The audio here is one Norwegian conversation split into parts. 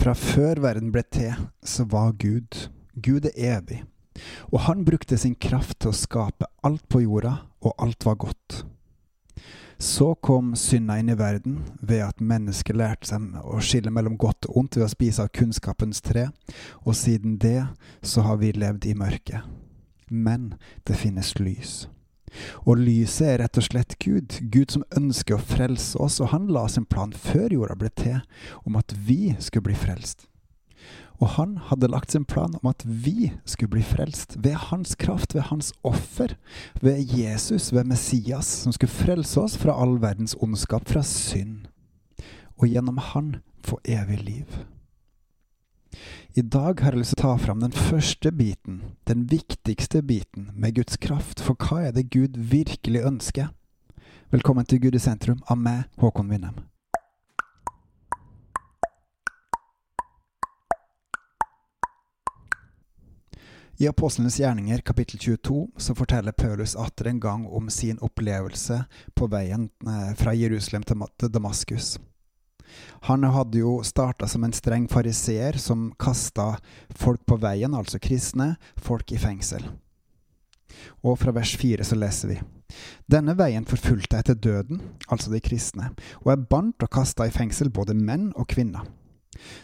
Fra før verden ble til, så var Gud. Gud er evig. Og han brukte sin kraft til å skape alt på jorda, og alt var godt. Så kom synda inn i verden ved at mennesket lærte seg å skille mellom godt og ondt ved å spise av kunnskapens tre, og siden det så har vi levd i mørket. Men det finnes lys. Og lyset er rett og slett Gud, Gud som ønsker å frelse oss, og han la sin plan før jorda ble til, om at vi skulle bli frelst. Og han hadde lagt sin plan om at vi skulle bli frelst ved hans kraft, ved hans offer, ved Jesus, ved Messias, som skulle frelse oss fra all verdens ondskap, fra synd, og gjennom han få evig liv. I dag har jeg lyst til å ta fram den første biten, den viktigste biten, med Guds kraft. For hva er det Gud virkelig ønsker? Velkommen til Gud i sentrum av meg, Håkon Winnem. I Apostlenes gjerninger kapittel 22 så forteller Paulus atter en gang om sin opplevelse på veien eh, fra Jerusalem til Damaskus. Han hadde jo starta som en streng fariseer som kasta folk på veien, altså kristne, folk i fengsel. Og fra vers fire så leser vi. Denne veien forfulgte jeg til døden, altså de kristne, og jeg bandt og kasta i fengsel både menn og kvinner.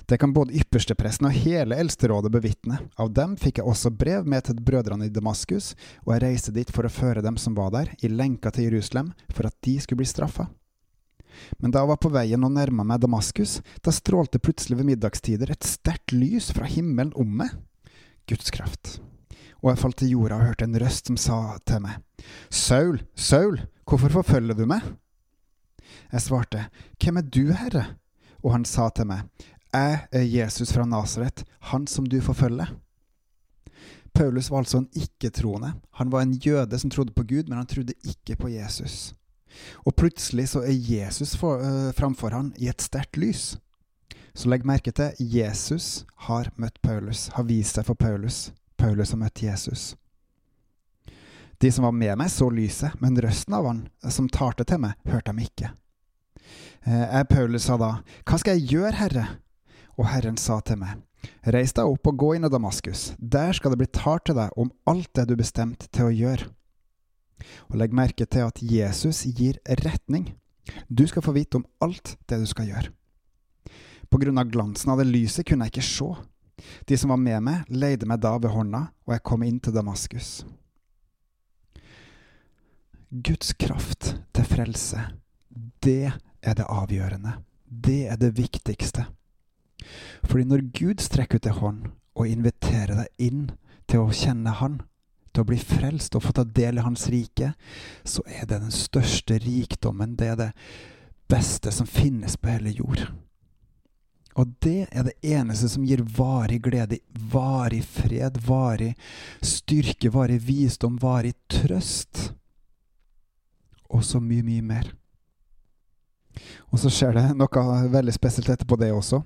Det kan både ypperstepresten og hele eldsterådet bevitne. Av dem fikk jeg også brev med til brødrene i Damaskus, og jeg reiste dit for å føre dem som var der, i lenka til Jerusalem, for at de skulle bli straffa. Men da jeg var på veien og nærma meg Damaskus, da strålte plutselig ved middagstider et sterkt lys fra himmelen om meg. Guds kraft. Og jeg falt til jorda og hørte en røst som sa til meg, Saul, Saul, hvorfor forfølger du meg? Jeg svarte, Hvem er du, Herre? Og han sa til meg, Jeg er Jesus fra Nasaret, han som du forfølger. Paulus var altså en ikke-troende. Han var en jøde som trodde på Gud, men han trodde ikke på Jesus. Og plutselig så er Jesus for, uh, framfor han i et sterkt lys. Så legg merke til Jesus har møtt Paulus, har vist seg for Paulus. Paulus har møtt Jesus. De som var med meg, så lyset, men røsten av han som talte til meg, hørte dem ikke. Jeg, Paulus sa da, Hva skal jeg gjøre, Herre? Og Herren sa til meg, Reis deg opp og gå inn i Damaskus. Der skal det bli talt til deg om alt det du er bestemt til å gjøre. Og legg merke til at Jesus gir retning. Du skal få vite om alt det du skal gjøre. På grunn av glansen av det lyset kunne jeg ikke se. De som var med meg, leide meg da ved hånda, og jeg kom inn til Damaskus. Guds kraft til frelse, det er det avgjørende. Det er det viktigste. Fordi når Gud strekker ut en hånd og inviterer deg inn til å kjenne Han, til å bli frelst og få ta del i Hans rike, så er det den største rikdommen. Det er det beste som finnes på hele jord. Og det er det eneste som gir varig glede, varig fred, varig styrke, varig visdom, varig trøst. Og så mye, mye mer. Og så skjer det noe veldig spesielt etterpå det også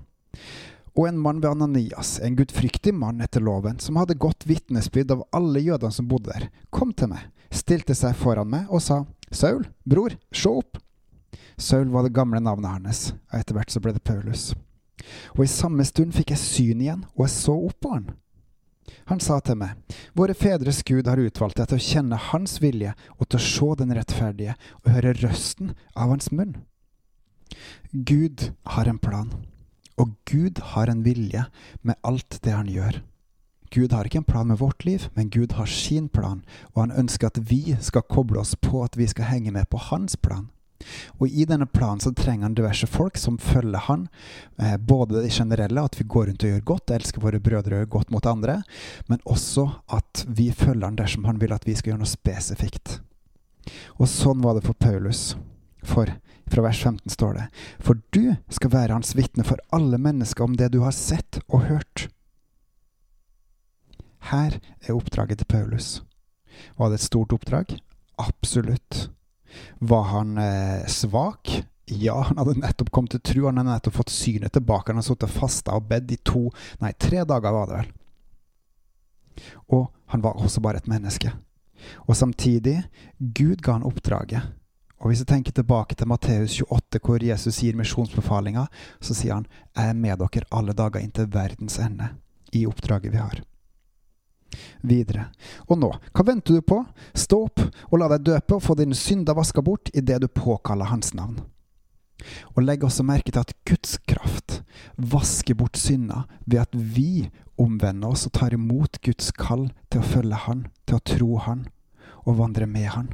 og en mann ved Ananias, en gudfryktig mann etter loven, som hadde godt vitnesbyrd av alle jødene som bodde der, kom til meg, stilte seg foran meg og sa, Saul, bror, se opp. Saul var det gamle navnet hans, og etter hvert så ble det Paulus. Og i samme stund fikk jeg syn igjen, og jeg så opp på han. Han sa til meg, Våre fedres Gud har utvalgt deg til å kjenne Hans vilje og til å se den rettferdige og høre røsten av Hans munn. Gud har en plan. Og Gud har en vilje med alt det han gjør. Gud har ikke en plan med vårt liv, men Gud har sin plan, og han ønsker at vi skal koble oss på at vi skal henge med på hans plan. Og i denne planen så trenger han diverse folk som følger han, eh, både det generelle, at vi går rundt og gjør godt, elsker våre brødre og gjør godt mot andre, men også at vi følger han dersom han vil at vi skal gjøre noe spesifikt. Og sånn var det for Paulus. For fra vers 15 står det, For du skal være hans vitne for alle mennesker om det du har sett og hørt. Her er oppdraget til Paulus. Var det et stort oppdrag? Absolutt. Var han eh, svak? Ja, han hadde nettopp kommet til tro. Han hadde nettopp fått synet tilbake. Han hadde sittet fasta og bedt i to, nei, tre dager, var det vel. Og han var også bare et menneske. Og samtidig, Gud ga han oppdraget Og Hvis jeg tenker tilbake til Matteus 28, hvor Jesus gir misjonsbefalinga, så sier han 'Jeg er med dere alle dager inntil verdens ende', i oppdraget vi har. Videre. Og nå, hva venter du på? Stå opp og la deg døpe og få dine synder vaska bort idet du påkaller Hans navn. Og legg også merke til at Guds kraft vasker bort synder ved at vi omvender oss og tar imot Guds kall til å følge Han, til å tro Han og vandre med Han.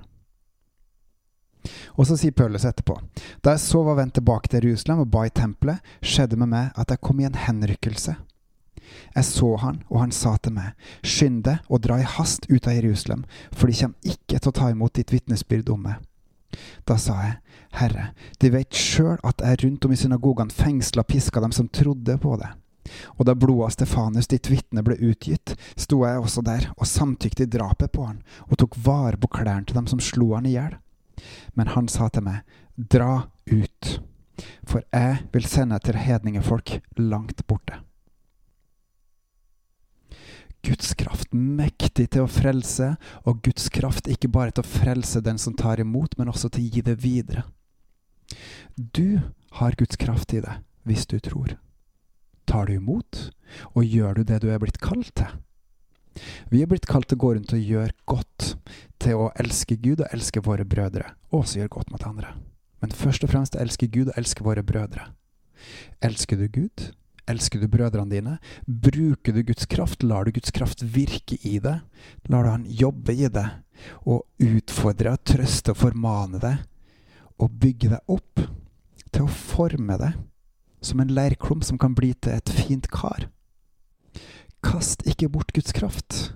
Og så sier Paulus etterpå. Da jeg så var vendt tilbake til Jerusalem og ba i tempelet, skjedde med meg at jeg kom i en henrykkelse. Jeg så han, og han sa til meg, skynd deg og dra i hast ut av Jerusalem, for de kommer ikke til å ta imot ditt vitnesbyrd om meg. Da sa jeg, Herre, de vet sjøl at jeg rundt om i synagogene fengsla og piska dem som trodde på det. Og da blodet av Stefanus, ditt vitne, ble utgitt, sto jeg også der og samtykte i drapet på han, og tok vare på klærne til dem som slo han i hjel. Men han sa til meg, dra ut, for jeg vil sende til hedningefolk langt borte. Guds kraft mektig til å frelse, og Guds kraft ikke bare til å frelse den som tar imot, men også til å gi det videre. Du har Guds kraft i deg hvis du tror. Tar du imot, og gjør du det du er blitt kalt til? Vi er blitt kalt til å gå rundt og gjøre godt, til å elske Gud og elske våre brødre, og også gjøre godt mot andre. Men først og fremst elske Gud og elske våre brødre. Elsker du Gud? Elsker du brødrene dine? Bruker du Guds kraft? Lar du Guds kraft virke i deg? Lar du Han jobbe i deg? Og utfordre, trøste og formane deg? Og bygge deg opp til å forme deg som en leirklump som kan bli til et fint kar? Kast ikke bort Guds kraft.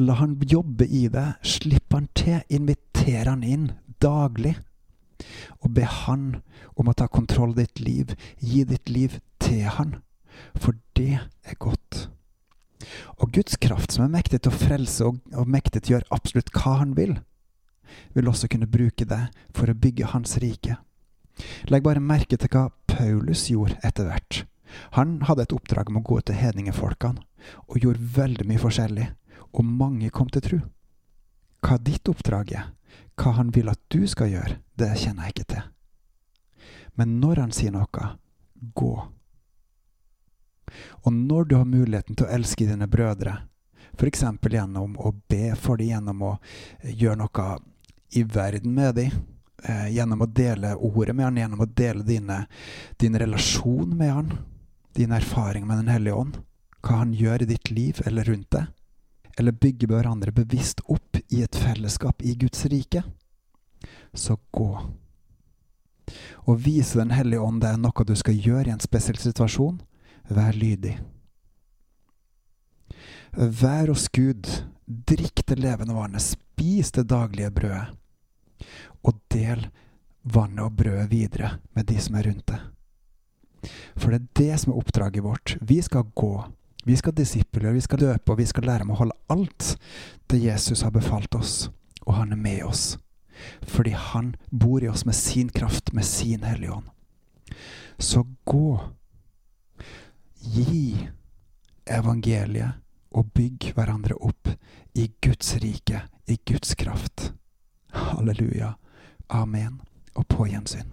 La han jobbe i deg, slipp han til, inviter han inn daglig. Og be han om å ta kontroll av ditt liv, gi ditt liv til han, for det er godt. Og Guds kraft, som er mektig til å frelse og, og mektig til å gjøre absolutt hva han vil, vil også kunne bruke det for å bygge hans rike. Legg bare merke til hva Paulus gjorde etter hvert. Han hadde et oppdrag om å gå til hedningefolkene, og gjorde veldig mye forskjellig, og mange kom til tro. Hva ditt oppdrag er, hva han vil at du skal gjøre, det kjenner jeg ikke til. Men når han sier noe, gå. Og når du har muligheten til å elske dine brødre, f.eks. gjennom å be for dem, gjennom å gjøre noe i verden med dem, eh, gjennom å dele ordet med han, gjennom å dele dine, din relasjon med han, din erfaring med Den hellige ånd, hva han gjør i ditt liv eller rundt deg, eller bygge hverandre bevisst opp i et fellesskap i Guds rike, så gå. Å vise Den hellige ånd det er noe du skal gjøre i en spesiell situasjon, vær lydig. Vær hos Gud, drikk det levende vannet, spis det daglige brødet, og del vannet og brødet videre med de som er rundt deg. For det er det som er oppdraget vårt. Vi skal gå. Vi skal disippelgjøre, vi skal løpe, og vi skal lære om å holde alt det Jesus har befalt oss. Og han er med oss. Fordi han bor i oss med sin kraft, med sin Hellige Ånd. Så gå. Gi evangeliet og bygg hverandre opp i Guds rike, i Guds kraft. Halleluja. Amen. Og på gjensyn.